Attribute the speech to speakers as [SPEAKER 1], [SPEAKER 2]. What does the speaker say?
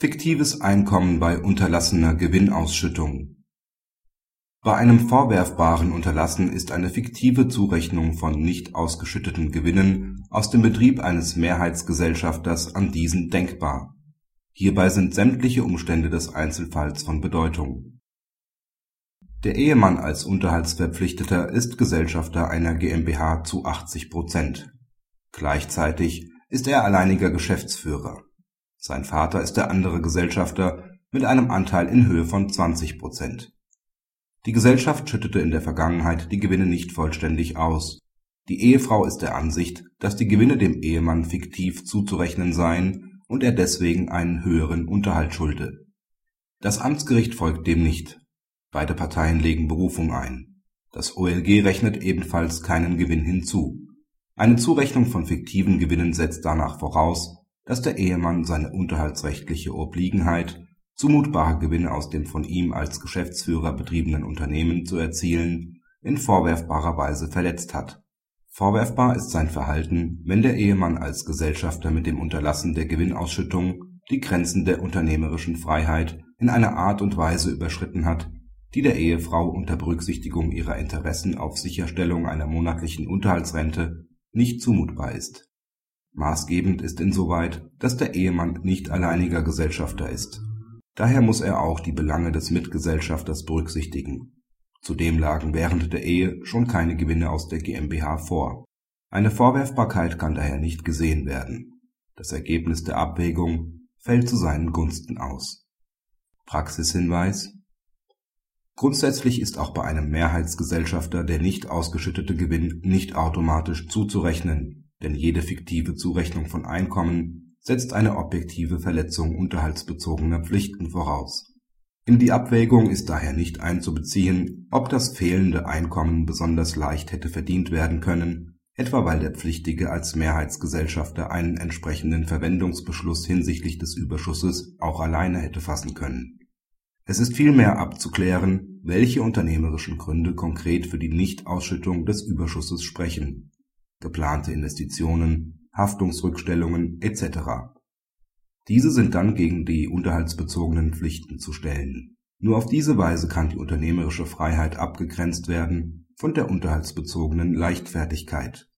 [SPEAKER 1] Fiktives Einkommen bei unterlassener Gewinnausschüttung Bei einem vorwerfbaren Unterlassen ist eine fiktive Zurechnung von nicht ausgeschütteten Gewinnen aus dem Betrieb eines Mehrheitsgesellschafters an diesen denkbar. Hierbei sind sämtliche Umstände des Einzelfalls von Bedeutung. Der Ehemann als Unterhaltsverpflichteter ist Gesellschafter einer GmbH zu 80 Prozent. Gleichzeitig ist er alleiniger Geschäftsführer sein Vater ist der andere Gesellschafter mit einem Anteil in Höhe von 20 Prozent. Die Gesellschaft schüttete in der Vergangenheit die Gewinne nicht vollständig aus. Die Ehefrau ist der Ansicht, dass die Gewinne dem Ehemann fiktiv zuzurechnen seien und er deswegen einen höheren Unterhalt schulde. Das Amtsgericht folgt dem nicht. Beide Parteien legen Berufung ein. Das OLG rechnet ebenfalls keinen Gewinn hinzu. Eine Zurechnung von fiktiven Gewinnen setzt danach voraus dass der Ehemann seine unterhaltsrechtliche Obliegenheit, zumutbare Gewinne aus dem von ihm als Geschäftsführer betriebenen Unternehmen zu erzielen, in vorwerfbarer Weise verletzt hat. Vorwerfbar ist sein Verhalten, wenn der Ehemann als Gesellschafter mit dem Unterlassen der Gewinnausschüttung die Grenzen der unternehmerischen Freiheit in einer Art und Weise überschritten hat, die der Ehefrau unter Berücksichtigung ihrer Interessen auf Sicherstellung einer monatlichen Unterhaltsrente nicht zumutbar ist Maßgebend ist insoweit, dass der Ehemann nicht alleiniger Gesellschafter ist. Daher muss er auch die Belange des Mitgesellschafters berücksichtigen. Zudem lagen während der Ehe schon keine Gewinne aus der GmbH vor. Eine Vorwerfbarkeit kann daher nicht gesehen werden. Das Ergebnis der Abwägung fällt zu seinen Gunsten aus. Praxishinweis Grundsätzlich ist auch bei einem Mehrheitsgesellschafter der nicht ausgeschüttete Gewinn nicht automatisch zuzurechnen denn jede fiktive Zurechnung von Einkommen setzt eine objektive Verletzung unterhaltsbezogener Pflichten voraus. In die Abwägung ist daher nicht einzubeziehen, ob das fehlende Einkommen besonders leicht hätte verdient werden können, etwa weil der Pflichtige als Mehrheitsgesellschafter einen entsprechenden Verwendungsbeschluss hinsichtlich des Überschusses auch alleine hätte fassen können. Es ist vielmehr abzuklären, welche unternehmerischen Gründe konkret für die Nichtausschüttung des Überschusses sprechen geplante Investitionen, Haftungsrückstellungen etc. Diese sind dann gegen die unterhaltsbezogenen Pflichten zu stellen. Nur auf diese Weise kann die unternehmerische Freiheit abgegrenzt werden von der unterhaltsbezogenen Leichtfertigkeit